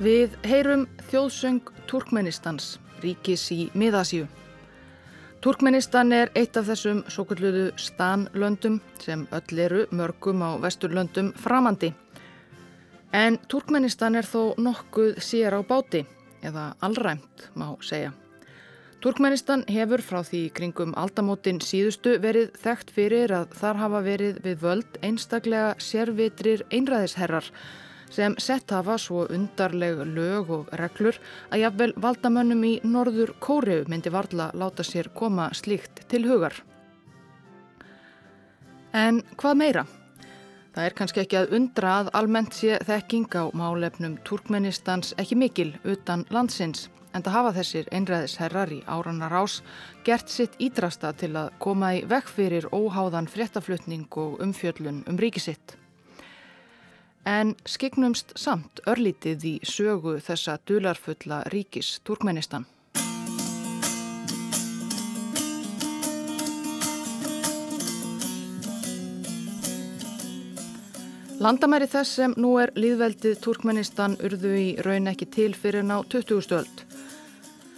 Við heyrum þjóðsöng Turkmenistans, ríkis í miðasíu. Turkmenistan er eitt af þessum svo kalluðu stanlöndum sem öll eru mörgum á vesturlöndum framandi. En Turkmenistan er þó nokkuð sér á báti, eða allræmt má segja. Turkmenistan hefur frá því kringum aldamótin síðustu verið þekkt fyrir að þar hafa verið við völd einstaklega sérvitrir einræðisherrar sem sett hafa svo undarleg lög og reglur að jafnvel valdamönnum í norður Kóreu myndi varla láta sér koma slíkt til hugar. En hvað meira? Það er kannski ekki að undra að almennt sé þekking á málefnum Turkmenistans ekki mikil utan landsins en það hafa þessir einræðisherrar í áranar ás gert sitt ídrasta til að koma í vekk fyrir óháðan fréttaflutning og umfjöllun um ríkisitt en skiknumst samt örlítið í sögu þessa dularfulla ríkis Turkmenistan. Landamæri þess sem nú er líðveldið Turkmenistan urðu í raun ekki til fyrir ná 20. stöld.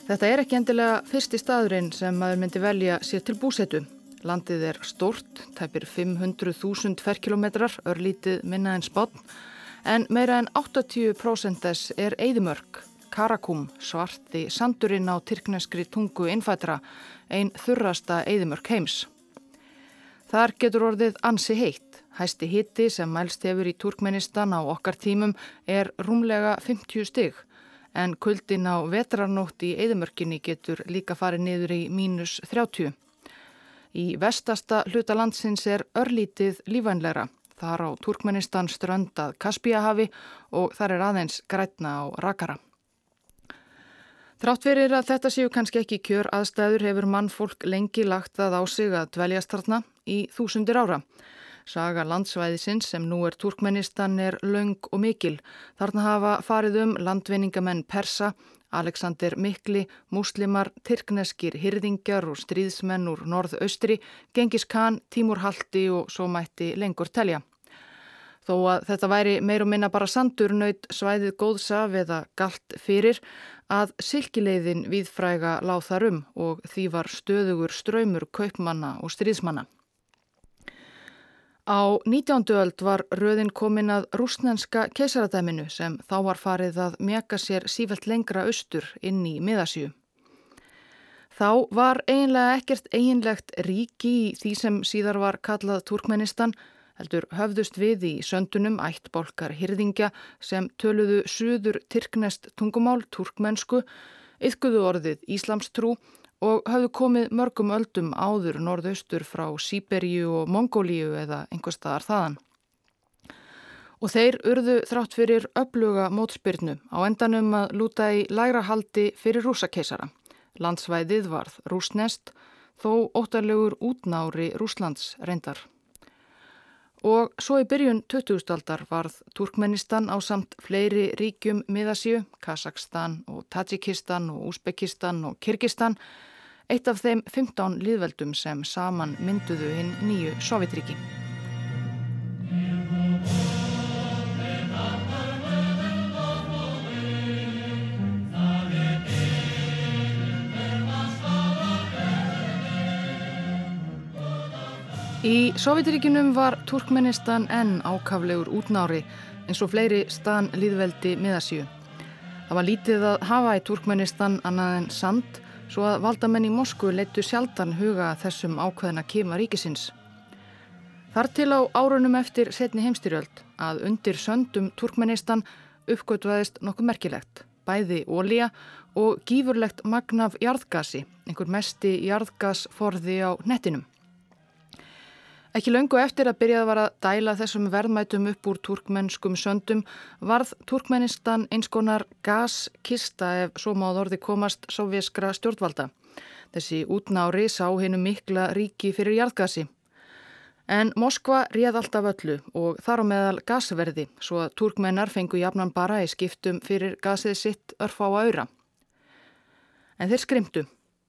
Þetta er ekki endilega fyrsti staðurinn sem maður myndi velja sér til búsetu. Landið er stort, tæpir 500.000 ferkilometrar, örlítið minna en spátn, en meira en 80% þess er Eidimörk, Karakum, svarti sandurinn á tyrkneskri tungu innfætra, einn þurrasta Eidimörk heims. Þar getur orðið ansi heitt. Hæsti hitti sem mælst hefur í Turkmenistan á okkar tímum er rúmlega 50 stygg en kuldin á vetrarnótt í Eidimörkinni getur líka farið niður í mínus 30. Í vestasta hluta landsins er örlítið lífænleira. Þar á Turkmenistan ströndað Kaspíahafi og þar er aðeins grætna á rakara. Þrátt verir að þetta séu kannski ekki kjör aðstæður hefur mannfólk lengi lagt það á sig að dveljast þarna í þúsundir ára. Saga landsvæðisins sem nú er Turkmenistan er laung og mikil. Þarna hafa farið um landvinningamenn Persa, Alexander Mikli, múslimar, tyrkneskir, hyrðingjar og stríðsmenn úr norð-austri, Gengis Khan, Tímur Haldi og svo mætti lengur telja. Þó að þetta væri meir og minna bara sandur nöyt svæðið góðsaf eða galt fyrir að silkileiðin viðfræga láð þar um og því var stöðugur ströymur kaupmanna og stríðsmanna. Á 19. öld var röðin komin að rúsnenska keisaradæminu sem þá var farið að mjaka sér sífælt lengra austur inn í miðasjú. Þá var eiginlega ekkert eiginlegt ríki í því sem síðar var kallað Turkmenistan, heldur höfðust við í söndunum ættbólkar hyrðingja sem töluðu suður tyrknest tungumál turkmensku, yfkuðu orðið Íslamstrú og hafðu komið mörgum öldum áður norðaustur frá Sýberíu og Mongólíu eða einhver staðar þaðan. Og þeir urðu þrátt fyrir öfluga mótspyrnu á endanum að lúta í lægra haldi fyrir rúsakeisara. Landsvæðið varð rúsnest þó óttarlegur útnári Rúslands reyndar. Og svo í byrjun 20. aldar varð Turkmenistan á samt fleiri ríkjum miðasju, Kazakstan og Tajikistan og Úsbekistan og Kyrkistan eitt af þeim 15 liðveldum sem saman mynduðu hinn nýju Sovjetríki. Í Sovjetríkinum var Turkmenistan enn ákaflegur útnári eins og fleiri stan liðveldi miðasíu. Það var lítið að hafa í Turkmenistan annað en sand svo að valdamenn í Moskvu leittu sjaldan huga þessum ákveðina kema ríkisins. Þar til á árunum eftir setni heimstyrjöld að undir söndum Turkmenistan uppgötvaðist nokkuð merkilegt, bæði ólíja og gífurlegt magnaf jarðgasi, einhver mesti jarðgasforði á nettinum. Ekki löngu eftir að byrjað var að dæla þessum verðmætum upp úr turkmennskum söndum varð Turkmenistan eins konar gaskista ef svo máð orði komast sovjaskra stjórnvalda. Þessi útnári sá hennu mikla ríki fyrir jarðgasi. En Moskva réð alltaf öllu og þar á meðal gasverði svo að turkmennar fengu jafnan bara í skiptum fyrir gasið sitt örf á auðra. En þeir skrimtu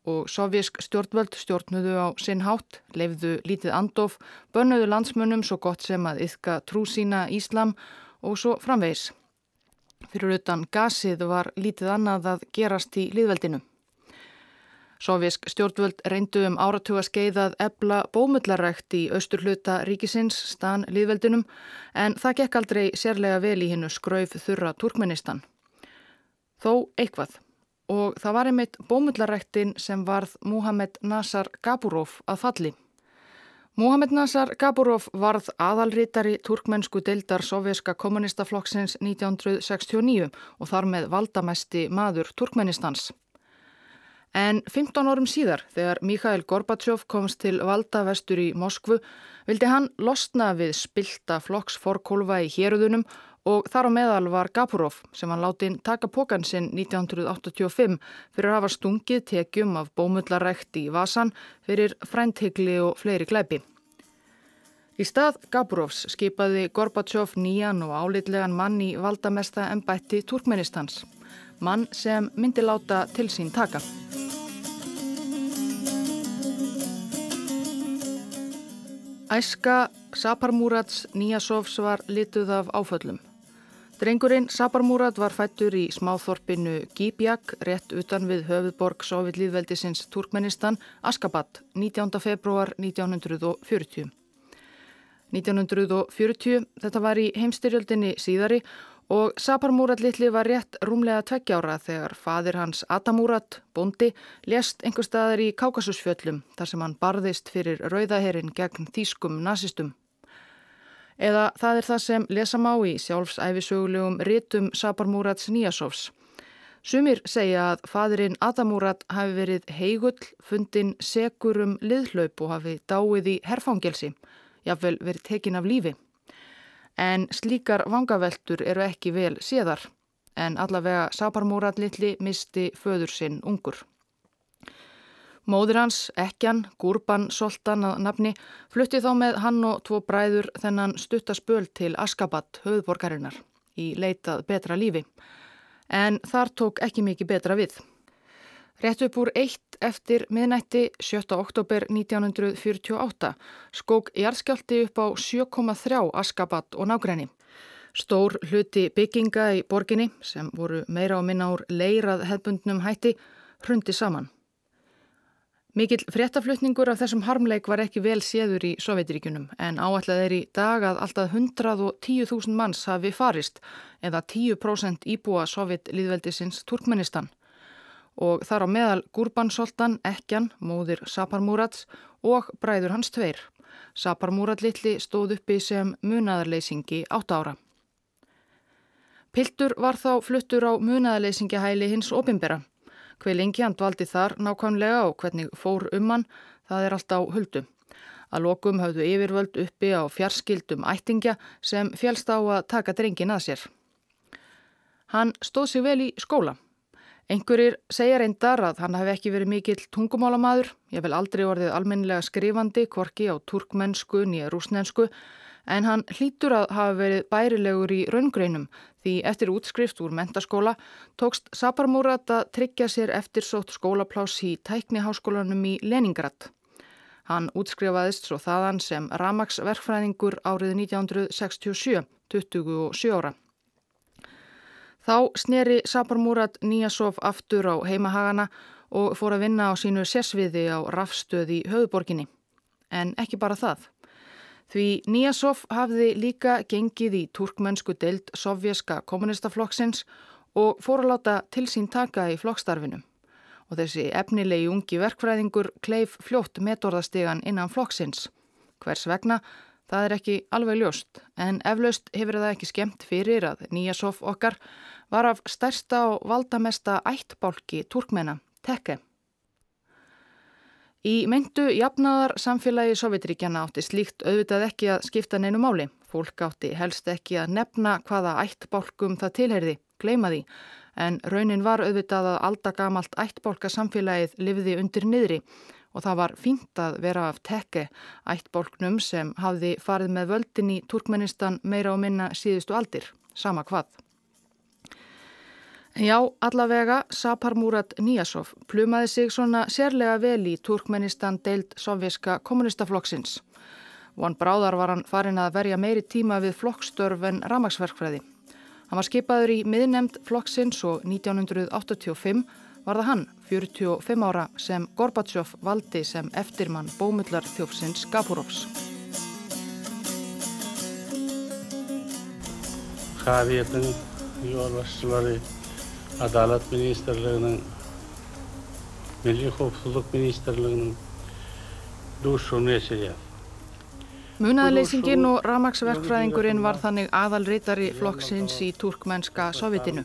og sovjísk stjórnvöld stjórnuðu á sinn hátt, leifðu lítið andof, bönnuðu landsmönnum svo gott sem að yfka trú sína Íslam og svo framvegis. Fyrir utan gasið var lítið annað að gerast í liðveldinu. Sovjísk stjórnvöld reyndu um áratuga skeiðað ebla bómullarækt í austur hluta ríkisins stan liðveldinum en það gekk aldrei sérlega vel í hinnu skrauf þurra Turkmenistan. Þó eitthvað og það var einmitt bómullaræktin sem varð Muhammed Nasar Gaburov að falli. Muhammed Nasar Gaburov varð aðalrítari turkmennsku deildar sovjerska kommunistaflokksins 1969 og þar með valdamesti maður Turkmenistans. En 15 árum síðar, þegar Mikhail Gorbachev komst til valda vestur í Moskvu, vildi hann losna við spilta flokksforkólfa í héruðunum og þar á meðal var Gapurov sem hann láti taka pókan sinn 1985 fyrir að hafa stungið tekjum af bómullarækt í Vasan fyrir frænthegli og fleiri gleipi. Í stað Gapurovs skipaði Gorbachev nýjan og álitlegan mann í valdamesta ennbætti Turkmenistans, mann sem myndi láta til sín taka. Æska Saparmúrats Níasovs var lituð af áföllum. Drengurinn Saparmúrat var fættur í smáþorpinu Gíbjak rétt utan við höfuðborg Sovjetlýðveldisins Turkmenistan, Askabat, 19. februar 1940. 1940, þetta var í heimstyrjöldinni síðari og Saparmúrat litli var rétt rúmlega tveggjára þegar fadir hans Atamúrat, bondi, lést einhver staðar í Kákasusfjöllum þar sem hann barðist fyrir rauðaherin gegn þýskum nazistum. Eða það er það sem lesa má í sjálfsæfisögulegum ritum Saparmúrats Níasovs. Sumir segja að fadirinn Atamúrat hafi verið heigull, fundin segurum liðhlaup og hafi dáið í herfangelsi, jáfnvel verið tekin af lífi en slíkar vangaveltur eru ekki vel séðar en allavega Sáparmúrat litli misti föður sinn ungur. Móður hans, Ekjan, Gúrban Soltan að nafni, flutti þá með hann og tvo bræður þennan stuttaspöl til Askabat, höfðborgarinnar, í leitað betra lífi. En þar tók ekki mikið betra við. Rétt upp úr eitt eftir miðnætti 7. oktober 1948 skók jarðskjálti upp á 7,3 askabat og nágræni. Stór hluti bygginga í borginni sem voru meira á minna úr leirað hefbundnum hætti hrundi saman. Mikill fréttaflutningur af þessum harmleik var ekki vel séður í Sovjetiríkunum en áætlað er í dag að alltaf 110.000 manns hafi farist eða 10% íbúa Sovjetlýðveldisins Turkmenistan og þar á meðal Gurbansoltan, Ekjan, móðir Saparmúrats og bræður hans tveir. Saparmúrat litli stóð uppi sem munaðarleysingi átt ára. Piltur var þá fluttur á munaðarleysingihæli hins opimbera. Hver lengi hann dvaldi þar nákvæmlega og hvernig fór um hann, það er allt á huldu. Að lokum hafðu yfirvöld uppi á fjarskildum ættingja sem fjálst á að taka drengin að sér. Hann stóð sig vel í skóla. Einhverjir segja reyndar að hann hef ekki verið mikill tungumálamadur, ég vel aldrei orðið almennilega skrifandi, kvorki á turkmennsku nýja rúsnensku, en hann hlýtur að hafa verið bærilegur í raungreinum því eftir útskrift úr mentaskóla tókst Saparmúrat að tryggja sér eftirsótt skólapláss í tækniháskólanum í Leningrad. Hann útskrifaðist svo þaðan sem ramagsverkfræðingur árið 1967, 27 ára. Þá sneri Saparmúrat Níasov aftur á heimahagana og fór að vinna á sínu sérsviði á rafstöði höfuborginni. En ekki bara það. Því Níasov hafði líka gengið í turkmennsku deild sovjerska kommunistaflokksins og fór að láta til sín taka í flokkstarfinu. Og þessi efnilegi ungi verkfræðingur kleif fljótt metorðastegan innan flokksins. Hvers vegna? Það er ekki alveg ljóst, en eflaust hefur það ekki skemmt fyrir að Níasov okkar var af stærsta og valdamesta ættbálki turkmena, Tekke. Í meintu jafnaðar samfélagi Sovjetríkjana átti slíkt auðvitað ekki að skipta neinu máli. Fólk átti helst ekki að nefna hvaða ættbálkum það tilherði, gleima því, en raunin var auðvitað að aldagamalt ættbálka samfélagið lifiði undir niðri og það var fínt að vera af Tekke, ættbálknum sem hafði farið með völdin í Turkmenistan meira og minna síðustu aldir, sama hvað. Já, allavega Sapar Murat Níasov plumaði sig svona sérlega vel í Turkmenistan deild sovjerska kommunistaflokksins. Von Bráðar var hann farin að verja meiri tíma við flokkstörf en ramagsverkfræði. Hann var skipaður í miðnemd flokksins og 1985 var það hann, 45 ára, sem Gorbatsjóf valdi sem eftirmann bómullar þjófsins Gapurovs. Xaviyatın yol başçıları Adalet Ministerliğinin Milli Hopsuluk Ministerliğinin duşunu yaşayan. Munaðleysingin og ramagsverkfræðingurinn var þannig aðalritari flokksins í turkmennska sovjetinu.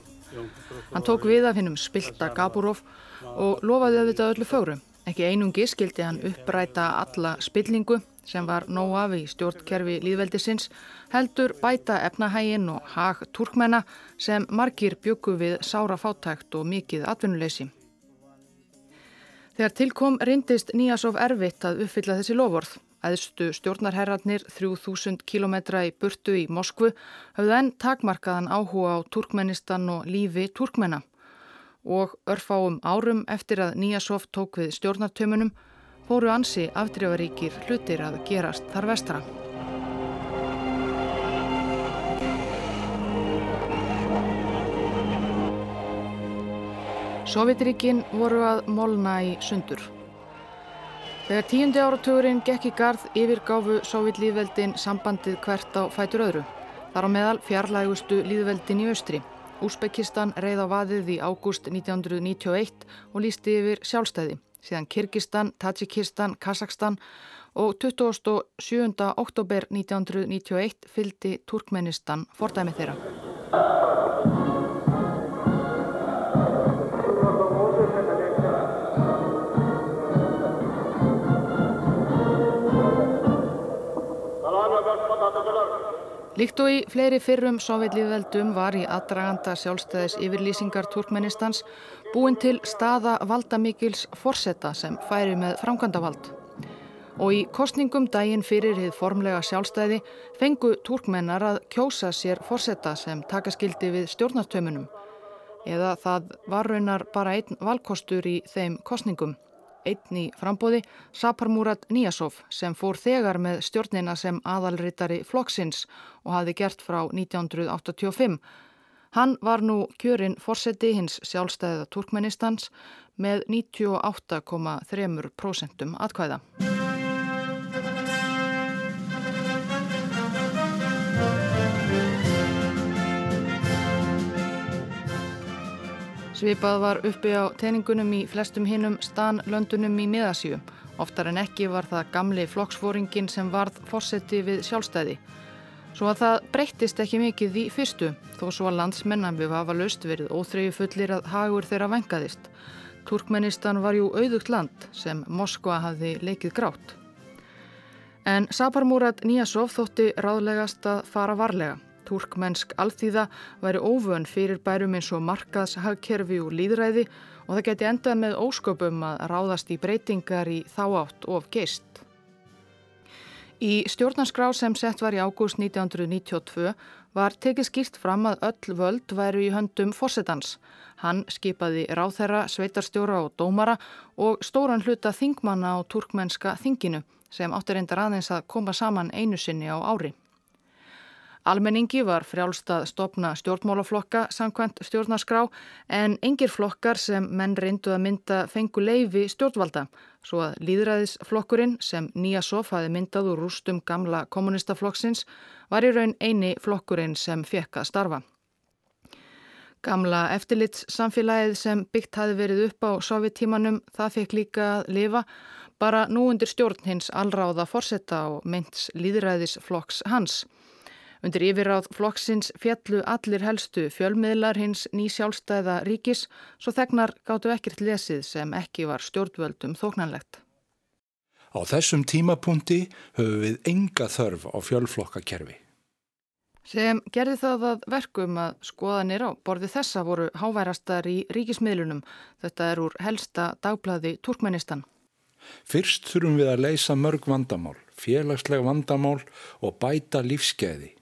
Hann tók við af hinnum spilta Gaburov og lofaði auðvitað öllu fögru. Ekki einungi skildi hann uppræta alla spillingu sem var nóg af í stjórnkerfi líðveldisins, heldur bæta efnahægin og hag turkmenna sem margir byggu við sára fátækt og mikið atvinnuleysi. Þegar tilkom reyndist Níasov erfitt að uppfylla þessi lofórð. Æðstu stjórnarherratnir 3000 km í burtu í Moskvu hafðu enn takmarkaðan áhuga á Turkmenistan og lífi Turkmena og örfáum árum eftir að Níasov tók við stjórnartömunum fóru ansi afdrjáðaríkir hlutir að gerast þar vestra. Sovjetríkin voru að molna í sundur. Þegar tíundi áratugurinn gekk í garð yfirgáfu Sovjetlýðveldin sambandið hvert á fætur öðru. Þar á meðal fjarlægustu líðveldin í austri. Úsbekistan reið á vaðið í ágúst 1991 og lísti yfir sjálfstæði. Síðan Kyrkistan, Tajikistan, Kazakstan og 27. oktober 1991 fyldi Turkmenistan fordæmi þeirra. Líkt og í fleiri fyrrum sovjetlíðveldum var í aðdraganda sjálfstæðis yfirlýsingar Turkmenistans búin til staða valdamikils forsetta sem færi með framkvæmdavald. Og í kostningum daginn fyrir hið formlega sjálfstæði fengu Turkmennar að kjósa sér forsetta sem taka skildi við stjórnartömunum. Eða það var raunar bara einn valkostur í þeim kostningum einn í frambóði Sapar Murat Níasov sem fór þegar með stjórnina sem aðalritari flokksins og hafði gert frá 1985. Hann var nú kjörinn fórseti hins sjálfstæða Turkmenistans með 98,3% atkvæða. Svipað var uppi á teiningunum í flestum hinnum stanlöndunum í miðasjú. Oftar en ekki var það gamli flokksfóringin sem varð fórseti við sjálfstæði. Svo að það breyttist ekki mikið í fyrstu, þó svo að landsmennan við hafa löst verið óþreyju fullir að hagur þeirra vengaðist. Turkmenistan var jú auðugt land sem Moskva hafði leikið grátt. En Saparmúrat Níasov þótti ráðlegast að fara varlega. Turkmennsk alþýða væri óvön fyrir bærum eins og markaðshagkerfi og líðræði og það geti endað með ósköpum að ráðast í breytingar í þáátt of geist. Í stjórnarskrá sem sett var í ágúst 1992 var tekið skýrt fram að öll völd væru í höndum fósettans. Hann skipaði ráþherra, sveitarstjóra og dómara og stóran hluta þingmanna á turkmennska þinginu sem áttur reyndar aðeins að koma saman einu sinni á ári. Almenningi var frjálst að stopna stjórnmálaflokka samkvæmt stjórnarskrá en engir flokkar sem menn reyndu að mynda fengu leifi stjórnvalda svo að líðræðisflokkurinn sem nýja sof hafi myndað úr rústum gamla kommunistaflokksins var í raun eini flokkurinn sem fekk að starfa. Gamla eftirlitssamfélagið sem byggt hafi verið upp á sovjettímanum það fekk líka að lifa bara nú undir stjórn hins allráða forsetta og mynds líðræðisflokks hans. Undir yfirráð flokksins fjallu allir helstu fjölmiðlar hins ný sjálfstæða ríkis svo þegnar gáttu ekkert lesið sem ekki var stjórnvöldum þóknanlegt. Á þessum tímapunkti höfum við enga þörf á fjölflokkakerfi. Sem gerði það að verkum að skoðanir á borði þessa voru háværastar í ríkismiðlunum. Þetta er úr helsta dagblæði Turkmenistan. Fyrst þurfum við að leysa mörg vandamál, félagsleg vandamál og bæta lífskeiði.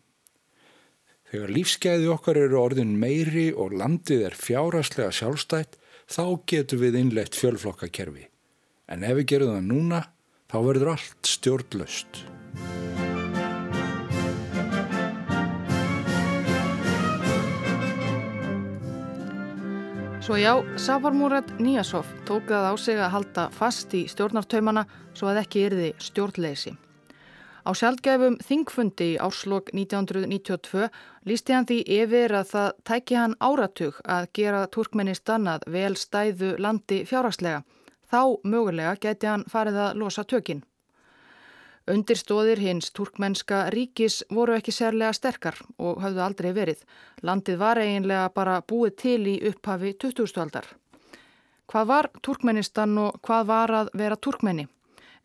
Þegar lífsgæði okkar eru orðin meiri og landið er fjáraslega sjálfstætt, þá getum við innlegt fjölflokkakerfi. En ef við gerum það núna, þá verður allt stjórnlaust. Svo já, Safarmúrat Níasov tók það á sig að halda fast í stjórnartaumana svo að ekki yrði stjórnleysi. Á sjálfgefum þingfundi í áslokk 1992 lísti hann því yfir að það tæki hann áratug að gera Turkmenistan að vel stæðu landi fjárhagslega. Þá mögulega gæti hann farið að losa tökinn. Undirstóðir hins turkmenska ríkis voru ekki sérlega sterkar og hafðu aldrei verið. Landið var eiginlega bara búið til í upphafi 2000. aldar. Hvað var Turkmenistan og hvað var að vera turkmenni?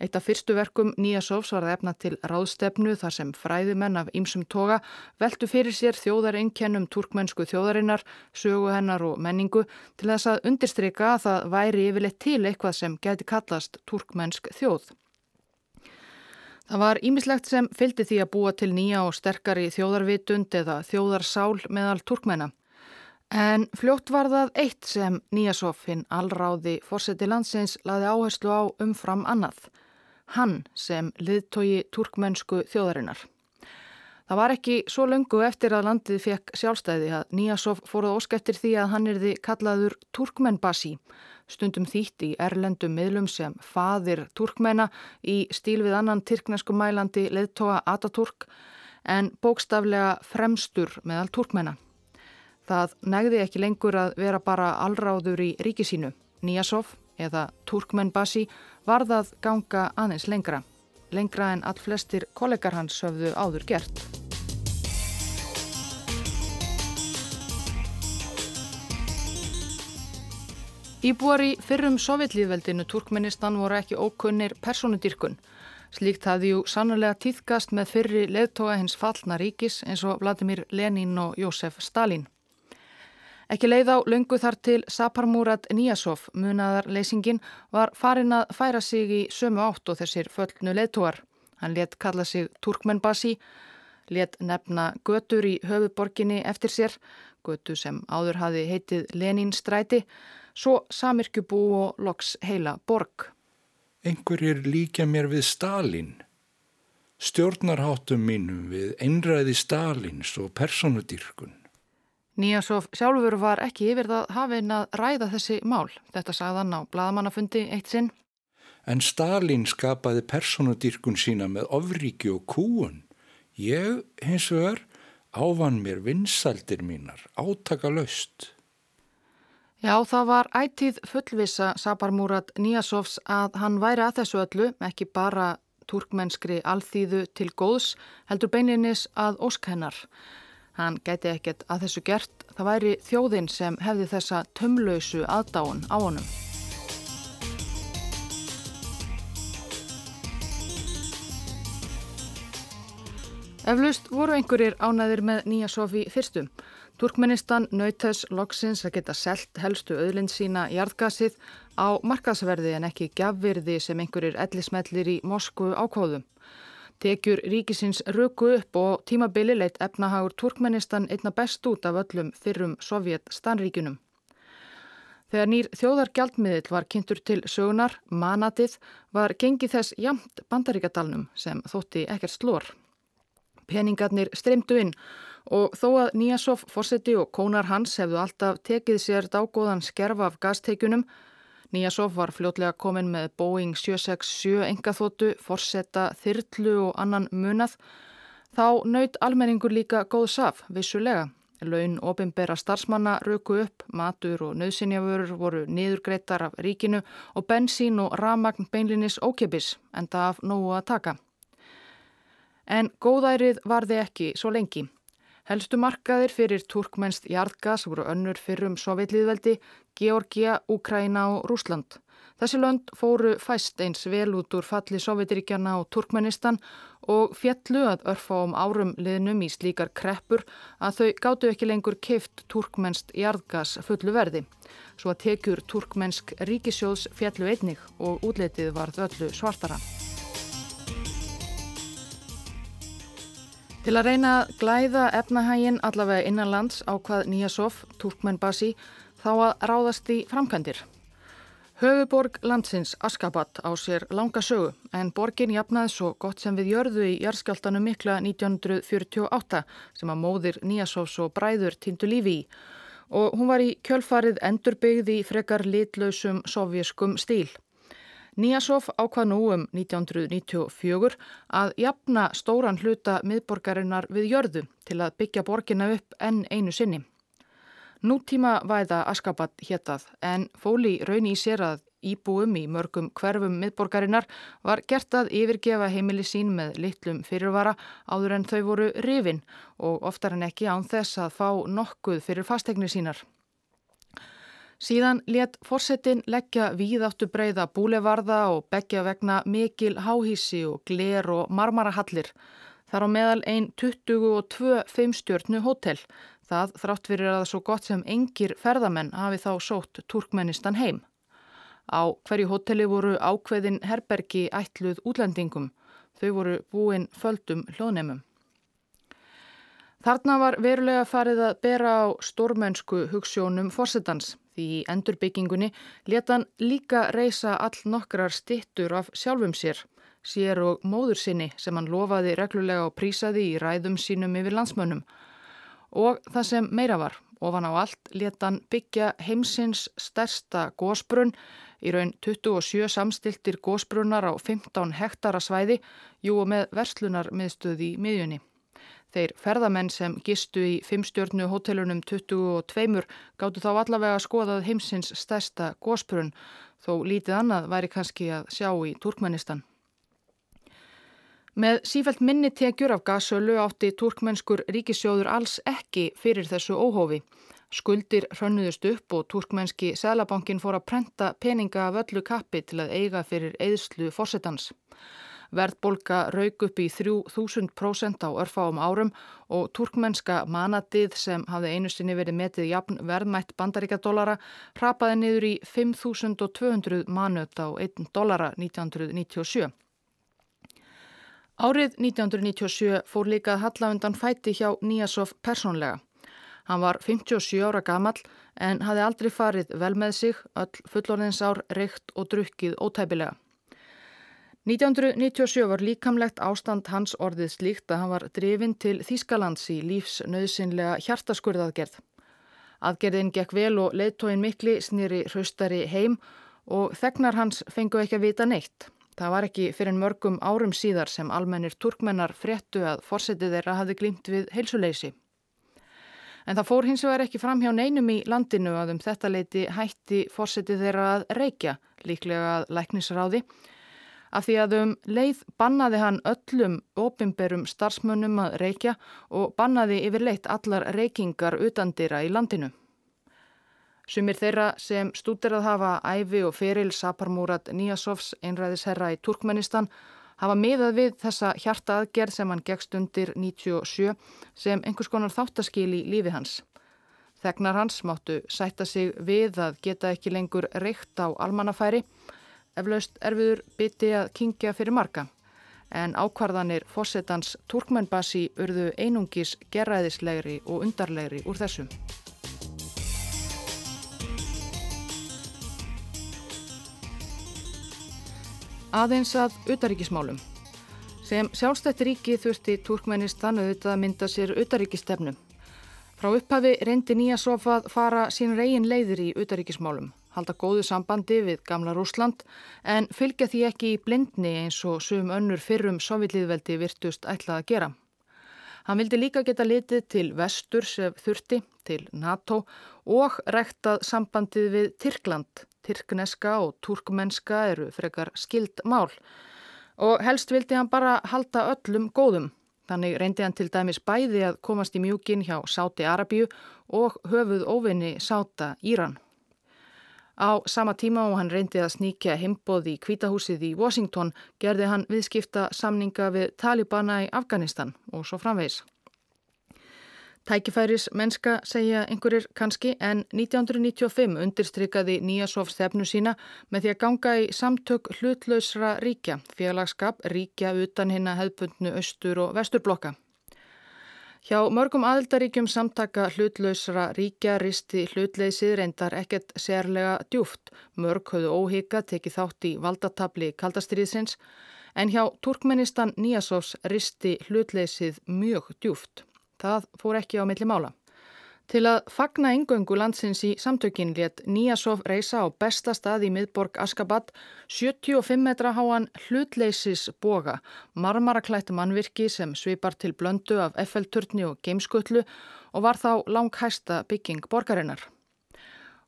Eitt af fyrstu verkum Nýjasófs var að efna til ráðstefnu þar sem fræðumenn af ýmsum toga veldu fyrir sér þjóðarinkennum turkmennsku þjóðarinnar, sögu hennar og menningu til þess að undirstryka að það væri yfirleitt til eitthvað sem geti kallast turkmennsk þjóð. Það var ímislegt sem fylgdi því að búa til nýja og sterkari þjóðarvitund eða þjóðarsál meðal turkmenna. En fljótt var það eitt sem Nýjasofinn allráði fórseti landsins laði áherslu á umfram annað. Hann sem liðtogi turkmennsku þjóðarinnar. Það var ekki svo löngu eftir að landið fekk sjálfstæði að Nýjasof fóruð óskæftir því að hann erði kallaður Turkmenbasi stundum þýtt í erlendum miðlum sem faðir turkmenna í stíl við annan tyrknesku mælandi leðtoga Ataturk en bókstaflega fremstur meðal turkmenna. Það negði ekki lengur að vera bara allráður í ríkisínu. Níasov eða Turkmenbasi varðað ganga aðeins lengra. Lengra en all flestir kollegar hans höfðu áður gert. Íbúar í fyrrum sovjetlýðveldinu Turkmenistan voru ekki ókunnir personudýrkun. Slíkt hafði jú sannlega týðkast með fyrri leðtoga hins fallna ríkis eins og Vladimir Lenin og Jósef Stalin. Ekki leið á löngu þar til Saparmurat Níasov, munaðar leysingin, var farin að færa sig í sömu átt og þessir föllnu leðtogar. Hann let kalla sig Turkmenbasi, let nefna götur í höfuborginni eftir sér, götu sem áður hafi heitið Lenin stræti, svo samirkjubú og loks heila borg. Engurir líka mér við Stalin. Stjórnarháttum mínum við einræði Stalins og personudýrkun. Níasov sjálfur var ekki yfir það hafinn að ræða þessi mál. Þetta sagðan á bladamannafundi eitt sinn. En Stalin skapaði personudýrkun sína með ofríki og kúun. Ég, hins vegar, ávan mér vinsaldir mínar, átaka laust. Já, það var ætið fullvisa Sabarmúrat Níasovs að hann væri að þessu öllu, ekki bara turkmennskri alþýðu til góðs, heldur beininis að ósk hennar. Hann gæti ekkert að þessu gert, það væri þjóðin sem hefði þessa tömlausu aðdáun á honum. Eflaust voru einhverjir ánæðir með Níasofi fyrstum. Turkmenistan nautess loksins að geta selt helstu öðlind sína jarðgasið á markasverði en ekki gafvirði sem einhverjir ellismellir í Moskvu ákváðum. Tekjur ríkisins röku upp og tímabili leitt efnahagur Turkmenistan einna best út af öllum fyrrum sovjet stanríkunum. Þegar nýr þjóðargjaldmiðil var kynntur til sögunar, manatið, var gengið þess jamt bandaríkadalnum sem þótti ekkert slór. Peningarnir streymdu inn og þó að Níasov, Fossetti og kónar hans hefðu alltaf tekið sér dágóðan skerf af gasteikjunum, Níasov var fljótlega komin með Boeing 767 engaþótu, Fossetta, Þyrlu og annan munað, þá naut almenningur líka góð saf, vissulega. Laun opimbera starfsmanna röku upp, matur og nöðsynjavörur voru niðurgreitar af ríkinu og bensín og ramagn beinlinis ókipis, enda af nógu að taka. En góðærið varði ekki svo lengi. Helstu markaðir fyrir turkmennst jarðgas voru önnur fyrrum sovjetlýðveldi, Georgia, Úkraina og Rúsland. Þessi lönd fóru fæst eins vel út úr falli Sovjetiríkjana og Turkmenistan og fjallu að örfa um árum liðnum í slíkar kreppur að þau gáttu ekki lengur keift turkmennst jarðgas fullu verði. Svo að tekjur turkmennsk ríkisjóðs fjallu einnig og útletið varð öllu svartara. Til að reyna að glæða efnahægin allavega innan lands á hvað Nýjasof, Turkmenbasi, þá að ráðast í framkvæmdir. Höfuborg landsins Askabat á sér langa sögu en borgin jafnaði svo gott sem við jörðu í jærskjáltanum mikla 1948 sem að móðir Nýjasofs og bræður týndu lífi í og hún var í kjölfarið endurbyggð í frekar litlausum sovjeskum stíl. Níasov ákvað nú um 1994 að jafna stóran hluta miðborgarinnar við jörðu til að byggja borginna upp enn einu sinni. Nútíma væða Askabat héttað en fóli raun í sér að íbúum í mörgum hverfum miðborgarinnar var gert að yfirgefa heimili sín með litlum fyrirvara áður en þau voru rifin og oftar en ekki án þess að fá nokkuð fyrir fastegnir sínar. Síðan let forsetin leggja víðáttu breyða búlevarða og begja vegna mikil háhísi og gler og marmarahallir. Þar á meðal einn 22 fimmstjörnu hótel. Það þrátt fyrir að svo gott sem engir ferðamenn hafi þá sótt Turkmenistan heim. Á hverju hóteli voru ákveðin herbergi ætluð útlendingum. Þau voru búin földum hlóðnemum. Þarna var verulega farið að bera á stórmennsku hugssjónum fórsetans. Því í endurbyggingunni leta hann líka reysa all nokkrar stittur af sjálfum sér, sér og móður sinni sem hann lofaði reglulega og prísaði í ræðum sínum yfir landsmönnum. Og það sem meira var, ofan á allt, leta hann byggja heimsins stærsta gósbrunn, í raun 27 samstiltir gósbrunnar á 15 hektara svæði, jú og með verslunar miðstöði í miðjunni. Þeir ferðamenn sem gistu í fimmstjörnu hótelunum 22 gáttu þá allavega skoðað heimsins stærsta gósprunn þó lítið annað væri kannski að sjá í Turkmenistan. Með sífælt minni tekjur af gasölu átti turkmenskur ríkisjóður alls ekki fyrir þessu óhófi. Skuldir hrönnuðust upp og turkmenski selabankin fór að prenta peninga af öllu kappi til að eiga fyrir eðslu fórsetans. Verðbolga rauk upp í 3000% á örfáum árum og turkmenska manatið sem hafði einu sinni verið metið jafn verðmætt bandaríkadólara rapaði niður í 5200 manut á 1 dólara 1997. Árið 1997 fór líka Hallafundan fæti hjá Níasov persónlega. Hann var 57 ára gamal en hafði aldrei farið vel með sig, öll fullorðinsár, reykt og drukkið ótæpilega. 1997 var líkamlegt ástand hans orðið slíkt að hann var drifin til Þýskalands í lífsnauðsynlega hjartaskurðaðgerð. Aðgerðin gekk vel og leittóin mikli snýri hraustari heim og þegnar hans fengu ekki að vita neitt. Það var ekki fyrir mörgum árum síðar sem almennir turkmennar fréttu að forsetið þeirra hafi glimt við heilsuleysi. En það fór hins vegar ekki fram hjá neinum í landinu að um þetta leiti hætti forsetið þeirra að reykja, líklega að læknisráði, af því að um leið bannaði hann öllum opimberum starfsmönnum að reykja og bannaði yfirleitt allar reykingar utandira í landinu. Sumir þeirra sem stúderað hafa æfi og feril Saparmúrat Níasovs einræðisherra í Turkmenistan hafa miðað við þessa hjarta aðgerð sem hann gegst undir 97 sem einhvers konar þáttaskil í lífi hans. Þegnar hans máttu sætta sig við að geta ekki lengur reykt á almannafæri eflaust erfiður biti að kingja fyrir marga. En ákvarðanir fósettans Turkmenbasi urðu einungis gerraðislegri og undarlegri úr þessum. Aðeins að utaríkismálum. Sem sjálfstætti ríki þurfti Turkmenistan auðvitað að mynda sér utaríkistefnum. Frá upphafi reyndi nýja sofað fara sín reygin leiðir í utaríkismálum halda góðu sambandi við gamla Rúsland en fylgja því ekki í blindni eins og sum önnur fyrrum sovjetlýðveldi virtust ætlað að gera. Hann vildi líka geta litið til vestur sem þurfti, til NATO og rektað sambandið við Tyrkland. Tyrkneska og turkmenska eru frekar skild mál og helst vildi hann bara halda öllum góðum. Þannig reyndi hann til dæmis bæði að komast í mjúkin hjá Sáti Arabíu og höfuð óvinni Sáta Íran. Á sama tíma og hann reyndi að sníkja heimboð í kvítahúsið í Washington gerði hann viðskipta samninga við Talibana í Afganistan og svo framvegs. Tækifæris mennska segja einhverjir kannski en 1995 undirstrykkaði Nýjasofs þefnu sína með því að ganga í samtök hlutlausra ríkja, félagskap ríkja utan hinna hefðbundnu austur og vesturblokka. Hjá mörgum aðildaríkjum samtaka hlutlausra ríkja risti hlutleysið reyndar ekkert sérlega djúft. Mörg höfðu óhygga tekið þátt í valdatabli kaldastriðsins en hjá Turkmenistan Níasovs risti hlutleysið mjög djúft. Það fór ekki á milli mála. Til að fagna yngöngu landsins í samtökin létt Níasov reysa á besta stað í miðborg Askabat 75 metra háan hlutleysis boga, marmaraklætt mannvirki sem svipar til blöndu af FL-turni og geimskutlu og var þá langhæsta bygging borgarinnar.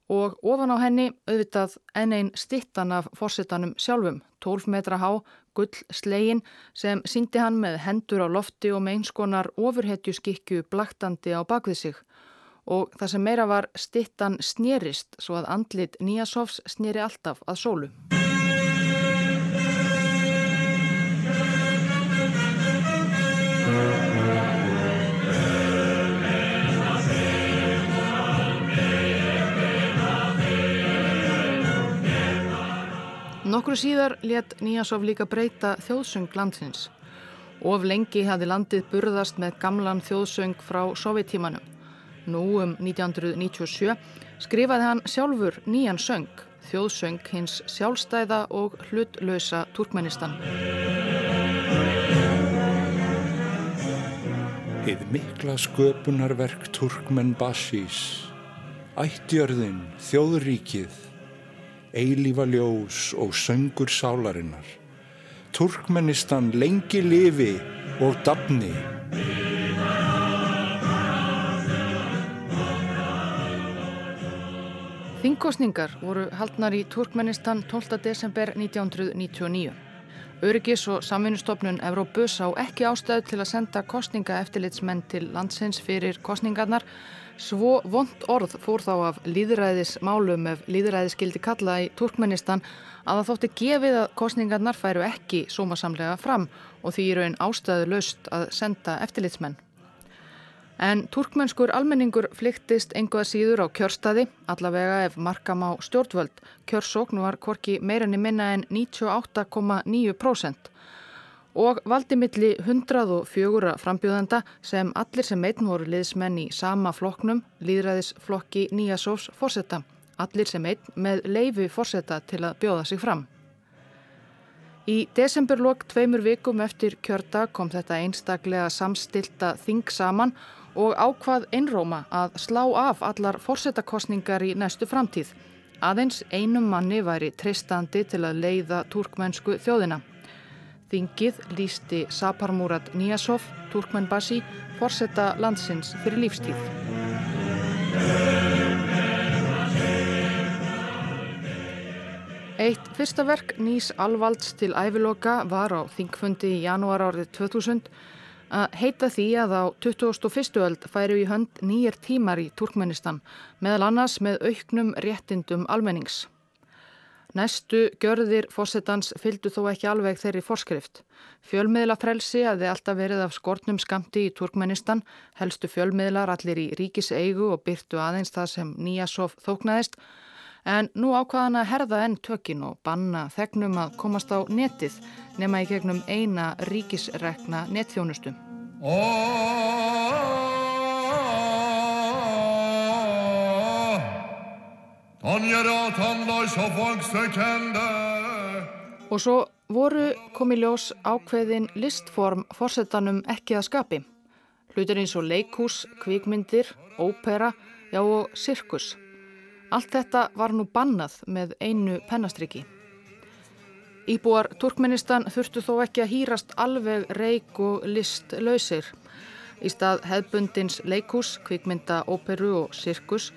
Og ofan á henni auðvitað enn einn stittan af fórsetanum sjálfum, 12 metra há, gull slegin sem síndi hann með hendur á lofti og með einskonar ofurhetju skikju blaktandi á bakvið sig og það sem meira var stittan snérist svo að andlit Níasofs snéri alltaf að sólu. Nokkru síðar let Níasof líka breyta þjóðsöng landsins. Of lengi hafði landið burðast með gamlan þjóðsöng frá sovjetímanum. Nú um 1997 skrifaði hann sjálfur nýjan söng, þjóðsöng hins sjálfstæða og hlutlösa Turkmenistan. Eða mikla sköpunarverk Turkmen Basís, ættjörðin, þjóðríkið, eilífa ljós og söngur sálarinnar. Turkmenistan lengi lifi og dafni. Þingkostningar voru haldnar í Turkmenistan 12. desember 1999. Öryggis og samvinnustofnun Evrópus á ekki ástæðu til að senda kostninga eftirlitsmenn til landsins fyrir kostningarnar. Svo vond orð fór þá af líðræðis málum ef líðræðiskildi kalla í Turkmenistan að það þótti gefið að kostningarnar færu ekki sómasamlega fram og því í raun ástæðu löst að senda eftirlitsmenn. En turkmennskur almenningur flyktist enguða síður á kjörstaði, allavega ef markam á stjórnvöld. Kjörsókn var korki meirinni minna en 98,9% og valdi milli 104 frambjóðanda sem allir sem einn voru liðsmenn í sama flokknum, líðræðisflokki Nýjasófs fórsetta. Allir sem einn með leifi fórsetta til að bjóða sig fram. Í desemberlokk tveimur vikum eftir kjörda kom þetta einstaklega samstilta þing saman og og ákvað einróma að slá af allar fórsetakostningar í næstu framtíð. Aðeins einum manni væri treystandi til að leiða turkmennsku þjóðina. Þingið lísti Saparmurat Níasov, turkmennbasi, fórseta landsins fyrir lífstíð. Eitt fyrsta verk nýs alvalds til æviloka var á þingfundi í janúar árið 2000 að heita því að á 21. öld færu í hönd nýjir tímar í Turkmenistan, meðal annars með auknum réttindum almennings. Næstu görðir fósettans fylgdu þó ekki alveg þeirri forskrift. Fjölmiðla frelsi að þið alltaf verið af skortnum skamti í Turkmenistan, helstu fjölmiðlar allir í ríkis eigu og byrtu aðeins það sem Nýjasof þóknaðist, En nú ákvaðan að herða enn tökin og banna þegnum að komast á netið nema í gegnum eina ríkisrekna netþjónustu. Og svo voru komið ljós ákveðin listform fórsetanum ekki að skapi. Hlutir eins og leikús, kvíkmyndir, ópera, já og sirkus. Allt þetta var nú bannað með einu pennastriki. Íbúar Turkmenistan þurftu þó ekki að hýrast alveg reik og list lausir. Í stað hefbundins leikús, kvikmynda, óperu og sirkus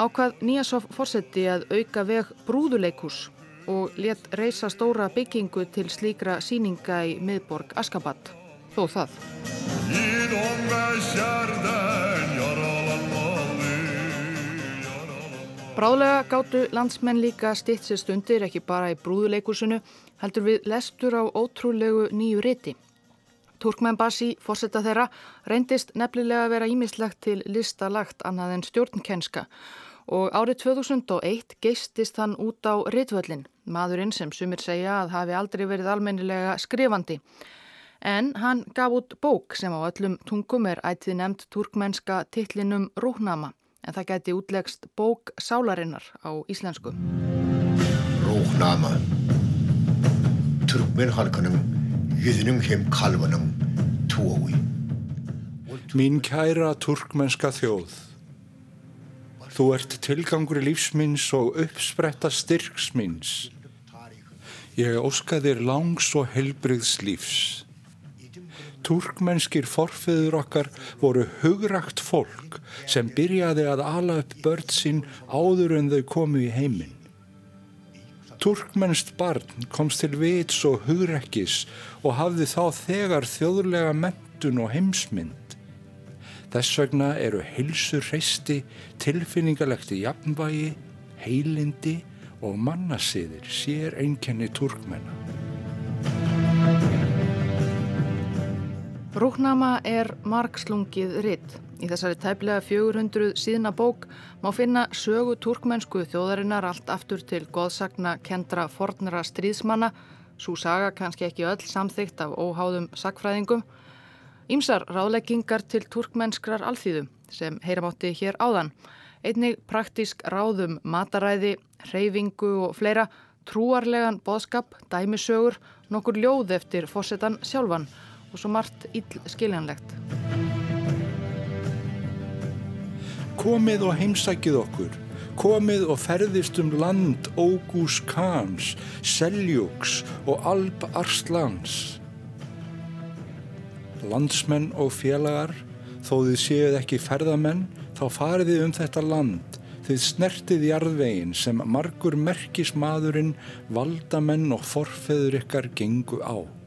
ákvað Níasov fórseti að auka veg brúðuleikús og let reysa stóra byggingu til slíkra síninga í miðborg Askabat. Þó það. Bráðlega gáttu landsmenn líka stitt sér stundir ekki bara í brúðuleikursinu heldur við lestur á ótrúlegu nýju riti. Turkmenn Basi, fórsetta þeirra, reyndist nefnilega að vera ímislegt til listalagt annað en stjórnkenska og árið 2001 geistist hann út á ritvöllin, maðurinn sem sumir segja að hafi aldrei verið almennilega skrifandi. En hann gaf út bók sem á öllum tungum er ætið nefnd turkmennska tillinum Rúhnama en það gæti útlegst bók sálarinnar á íslensku. Róknama Turkmen halkanum jöðnum heim kalvanum tói Mín kæra turkmenska þjóð Þú ert tilgangur lífsminns og uppspretta styrksminns. Ég óska þér langs og helbriðs lífs. Turkmennskir forfiður okkar voru hugrakt fólk sem byrjaði að ala upp börn sín áður en þau komu í heiminn. Turkmennst barn komst til vits og hugrekkis og hafði þá þegar þjóðlega mentun og heimsmynd. Þess vegna eru heilsur hreisti, tilfinningalegt í jafnvægi, heilindi og mannasiðir sér einkenni turkmenna. Rúknama er margslungið ritt. Í þessari tæplega 400 síðna bók má finna sögu turkmennsku þjóðarinnar allt aftur til goðsagna kendra fornara stríðsmanna, svo saga kannski ekki öll samþygt af óháðum sagfræðingum, Ímsar ráðleggingar til turkmennskrar alþýðu sem heyramátti hér áðan. Einnig praktísk ráðum mataræði, reyfingu og fleira, trúarlegan boðskap, dæmisögur, nokkur ljóð eftir fórsetan sjálfan og svo margt ill skiljanlegt. Komið og heimsækið okkur. Komið og ferðist um land Ógús Kans, Seljúks og Alb Arslans landsmenn og félagar, þó þið séuð ekki ferðamenn, þá fariði um þetta land, þið snertið jarðvegin sem margur merkismadurinn, valdamenn og forfeður ykkar gengu á.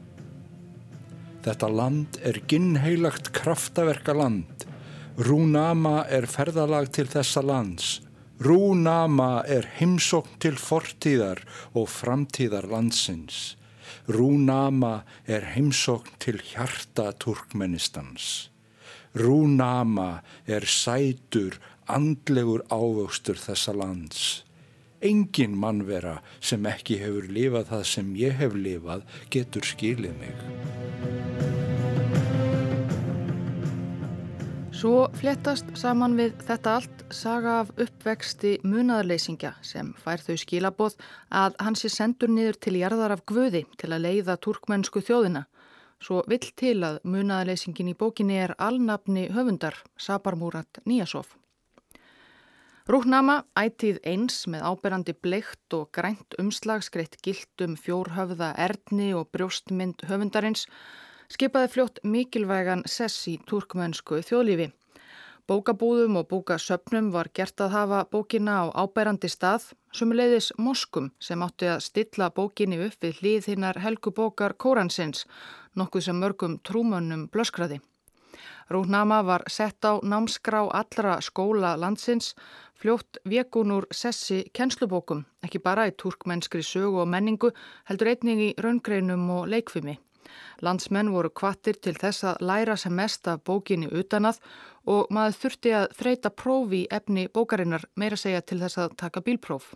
Þetta land er ginnheilagt kraftaverka land. Rúnama er ferðalag til þessa lands. Rúnama er heimsókn til fortíðar og framtíðar landsins. Rúnama er heimsókn til hjarta Turkmenistans. Rúnama er sætur, andlegur ávöxtur þessa lands. Engin mannvera sem ekki hefur lifað það sem ég hef lifað getur skilið mig. Svo fléttast saman við þetta allt saga af uppvexti munaðarleysingja sem fær þau skilaboð að hans er sendur niður til jarðar af Guði til að leiða turkmennsku þjóðina. Svo vill til að munaðarleysingin í bókinni er alnafni höfundar, Sabarmúrat Níasov. Rúknama ætið eins með áberandi bleikt og grænt umslag skreitt gilt um fjórhöfða erðni og brjóstmynd höfundarins skipaði fljótt mikilvægan sess í turkmennsku þjóðlífi. Bókabúðum og bókasöpnum var gert að hafa bókina á ábærandi stað, sumuleiðis moskum sem átti að stilla bókinni upp við hlýð hinnar helgubókar Kóransins, nokkuð sem mörgum trúmönnum blöskraði. Rúnama var sett á námskrá allra skóla landsins, fljótt vekunur sessi kennslubókum, ekki bara í turkmennskri sögu og menningu, heldur einning í raungreinum og leikfimi. Landsmenn voru kvattir til þess að læra sem mest af bókinni utanað og maður þurfti að þreita prófi efni bókarinnar meira segja til þess að taka bílpróf.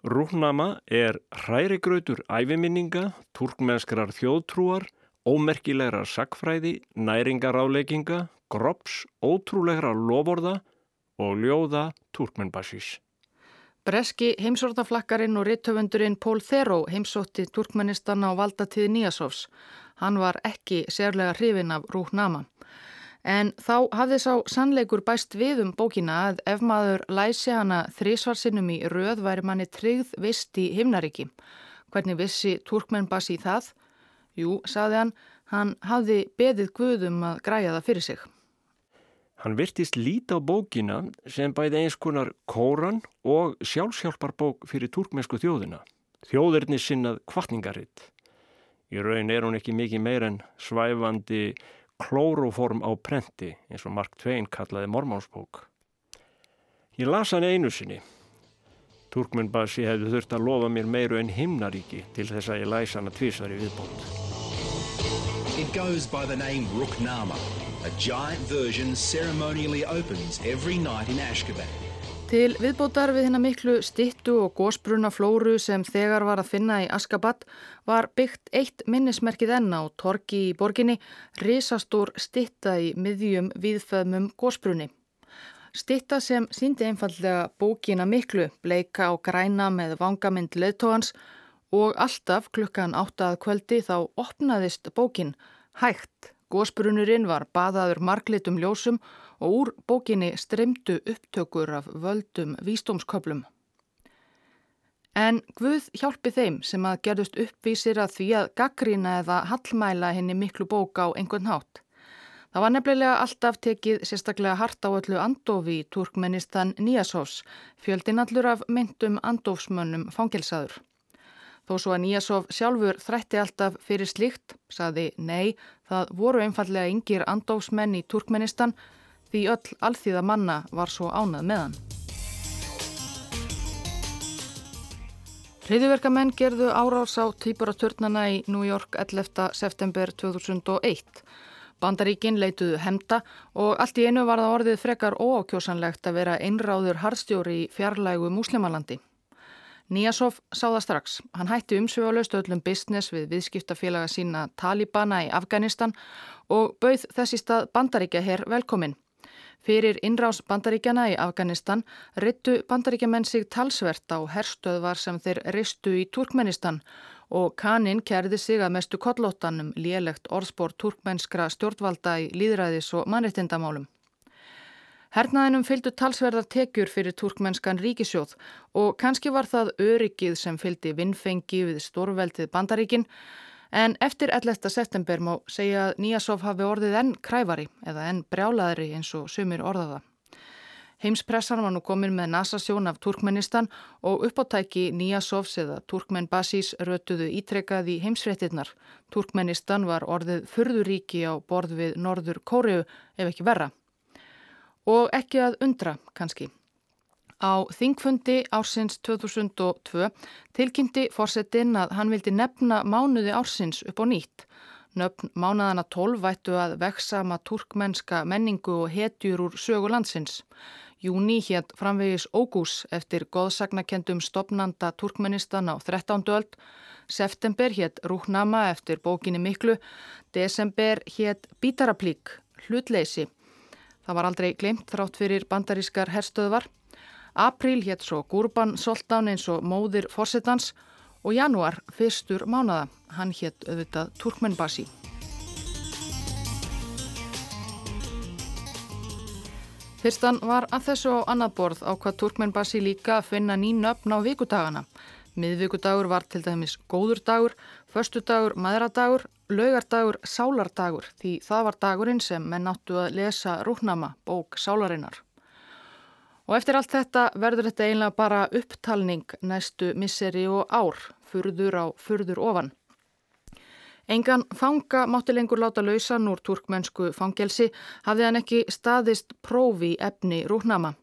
Rúknama er hrærigrautur æfiminninga, turkmennskrar þjóðtrúar, ómerkilegra sakfræði, næringaráleikinga, grops, ótrúlegra lovorða og ljóða turkmennbasís. Breski heimsortaflakkarinn og rittöfundurinn Pól Þeró heimsótti Turkmenistan á valdatíði Níasovs. Hann var ekki sérlega hrifin af Rúhnama. En þá hafði sá sannleikur bæst við um bókina að ef maður læsi hana þrísvarsinnum í röð væri manni tryggð vist í himnaríki. Hvernig vissi Turkmenbasi það? Jú, saði hann, hann hafði beðið guðum að græja það fyrir sig. Hann virtist líta á bókina sem bæði eins konar kóran og sjálfsjálfarbók fyrir turkmensku þjóðina. Þjóðirni sinnað kvartningaritt. Í raun er hún ekki mikið meir en svæfandi klóróform á prenti eins og Mark Twain kallaði mormánsbók. Ég las hann einu sinni. Turkmennbasi hefði þurft að lofa mér meiru en himnaríki til þess að ég læs hana tvísar í viðbót. It goes by the name Ruknama. A giant version ceremonially opens every night in Ashgabat. Til viðbótar við hennar miklu stittu og gósbruna flóru sem þegar var að finna í Askabat var byggt eitt minnismerkið enn á torki í borginni, risastór stitta í miðjum viðföðmum gósbrunni. Stitta sem síndi einfallega bókina miklu, bleika á græna með vangamind leðtóhans og alltaf klukkan áttað kvöldi þá opnaðist bókin hægt Gósbrunurinn var baðaður marglitum ljósum og úr bókinni streymdu upptökur af völdum vístómsköplum. En Guð hjálpi þeim sem að gerðust uppvísir að því að gaggrina eða hallmæla henni miklu bók á einhvern hátt. Það var nefnilega alltaf tekið sérstaklega hart á öllu andofi í Turkmenistan Níasovs, fjöldin allur af myndum andofsmönnum fangelsaður. Þó svo að Níasov sjálfur þrætti alltaf fyrir slikt, saði nei, það voru einfallega yngir andofsmenn í Turkmenistan því öll alþýða manna var svo ánað meðan. Hriðiverkamenn gerðu árás á týpuraturnana í New York 11. september 2001. Bandaríkin leituðu hemda og allt í einu var það orðið frekar óákjósanlegt að vera einráður harstjóri í fjarlægu múslimalandi. Níasov sá það strax. Hann hætti umsvöðalaust öllum business við viðskiptafélaga sína Talibana í Afganistan og bauð þessi stað bandaríkja herr velkominn. Fyrir innrás bandaríkjana í Afganistan ryttu bandaríkjamenn sig talsvert á herstöðvar sem þeir ristu í Turkmenistan og kaninn kerði sig að mestu kollóttanum lélegt orðspór turkmenskra stjórnvalda í líðræðis og mannrettindamálum. Hernaðinum fylgdu talsverðar tekjur fyrir turkmenskan ríkisjóð og kannski var það öryggið sem fylgdi vinnfengi við stórveldið bandaríkinn En eftir 11. september má segja að Níasov hafi orðið enn kræfari eða enn brjálaðri eins og sumir orðaða. Heimspressan var nú komin með nasasjón af Turkmenistan og uppáttæki Níasovs eða Turkmenbasís rötuðu ítrekkað í heimsfrettinnar. Turkmenistan var orðið fyrðuríki á borð við Norður Kóriu ef ekki verra. Og ekki að undra kannski. Á þingfundi ársins 2002 tilkynnti fórsetin að hann vildi nefna mánuði ársins upp á nýtt. Nöfn mánaðana 12 vættu að veksama turkmennska menningu og hetjur úr sögu landsins. Júni hétt framvegis Ógús eftir goðsagnakendum stopnanda Turkmenistan á 13. öld. September hétt Rúknama eftir bókinni Miklu. Desember hétt Bítaraplík, hlutleysi. Það var aldrei glemt þrátt fyrir bandarískar herstöðvar. Apríl hétt svo Gurban Soltán eins og móðir fórsetans og januar fyrstur mánada. Hann hétt auðvitað Turkmenbasi. Fyrstan var að þessu á annað borð á hvað Turkmenbasi líka að finna nín öfn á vikudagana. Miðvíkudagur var til dæmis góður dagur, förstu dagur maðuradagur, laugardagur sálardagur því það var dagurinn sem menn áttu að lesa Rúknama, bók sálarinnar. Og eftir allt þetta verður þetta einlega bara upptalning næstu misseri og ár, furður á furður ofan. Engan fanga mátti lengur láta lausan úr turkmennsku fangelsi hafði hann ekki staðist prófi efni rúknama.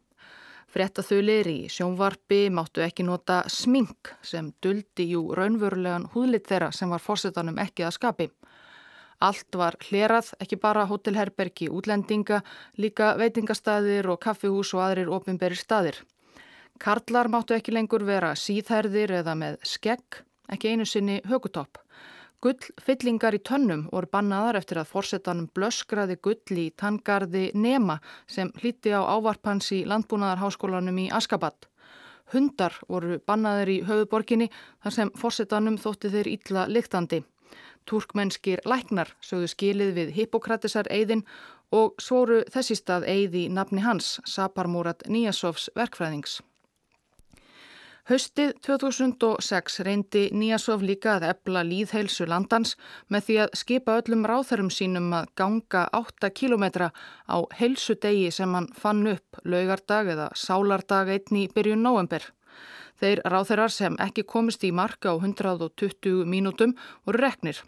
Frettaþulir í sjónvarpi máttu ekki nota smink sem duldi jú raunverulegan húðlit þeirra sem var fórsetanum ekki að skapi. Allt var hlerað, ekki bara hótelherbergi útlendinga, líka veitingastæðir og kaffihús og aðrir ofinberi staðir. Karlar máttu ekki lengur vera síðherðir eða með skegg, ekki einu sinni högutopp. Gull fyllingar í tönnum voru bannaðar eftir að fórsetanum blöskraði gull í tangarði Nema sem hlíti á ávarpans í landbúnaðarháskólanum í Askabat. Hundar voru bannaðir í höfuborginni þar sem fórsetanum þótti þeir ítla lyktandi. Turkmennskir læknar sögðu skilið við Hippokratisar eigðin og svoru þessi stað eigði nafni hans, Saparmurat Níasovs verkfræðings. Höstið 2006 reyndi Níasov líka að ebla líðheilsu landans með því að skipa öllum ráþarum sínum að ganga 8 kilometra á heilsudegi sem hann fann upp laugardag eða sálardag einni í byrjun november. Þeir ráþarar sem ekki komist í marka á 120 mínútum voru reknir.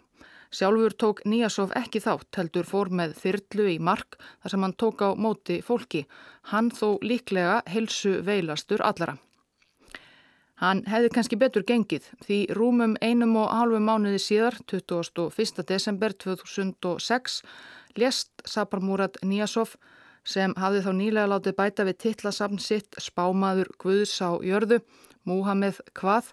Sjálfur tók Níasov ekki þátt, heldur fór með þyrlu í mark þar sem hann tók á móti fólki. Hann þó líklega helsu veilastur allara. Hann hefði kannski betur gengið því rúmum einum og halvu mánuði síðar, 21. desember 2006, lést Saparmurat Níasov sem hafði þá nýlega látið bæta við titlasafn sitt Spámaður Guðs á jörðu, Múhameð Kvað,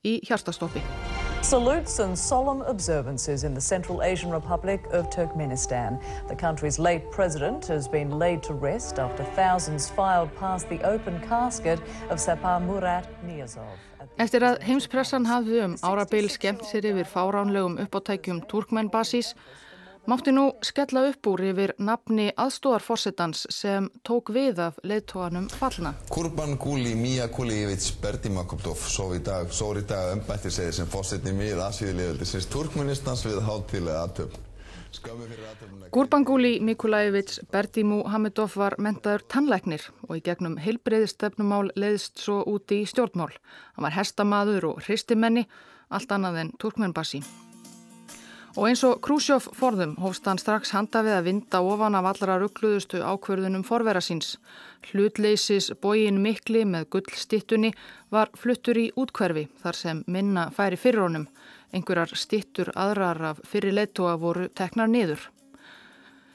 í hjartastoppi. Salutes and solemn observances in the Central Asian Republic of Turkmenistan. The country's late president has been laid to rest after thousands filed past the open casket of Sapar Murat Niyazov. Eftir að heimspressan hafði um árabil skemmt sér yfir fáránlegum uppáttækjum Turkmenbasís Mátti nú skella upp úr yfir nafni aðstóðarforsetans sem tók við af leittóanum fallna. Kurban Guli Mía Kulievits Berdimakoptov sór í dag, sór í dag umbættir segið sem fórsetni mið Asíðilegöldi sinns Turkmenistans við hátilega aðtöfn. Gúrbangúli Mikulajevits Berdimu Hamidov var mentaður tannleiknir og í gegnum heilbreyðistefnumál leiðist svo úti í stjórnmál. Hann var hestamaður og hristimenni, allt annað en turkmennbassi. Og eins og Krúsjóf forðum hófst hann strax handa við að vinda ofan af allra ruggluðustu ákverðunum forvera síns. Hlutleysis bógin mikli með gullstittunni var fluttur í útkverfi þar sem minna færi fyrir honum. Einhverjar stittur aðrar af fyrir leittóa voru teknar niður.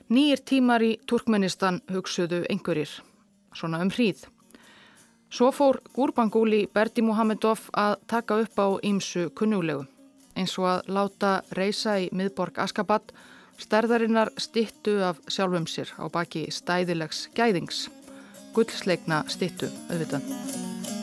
Nýjir tímar í Turkmenistan hugsuðu einhverjir, svona um hríð. Svo fór Gúrbangúli Berdi Muhammedov að taka upp á ímsu kunnulegu, eins og að láta reysa í miðborg Askabat stærðarinnar stittu af sjálfum sér á baki stæðilegs gæðings, gullsleikna stittu auðvitað.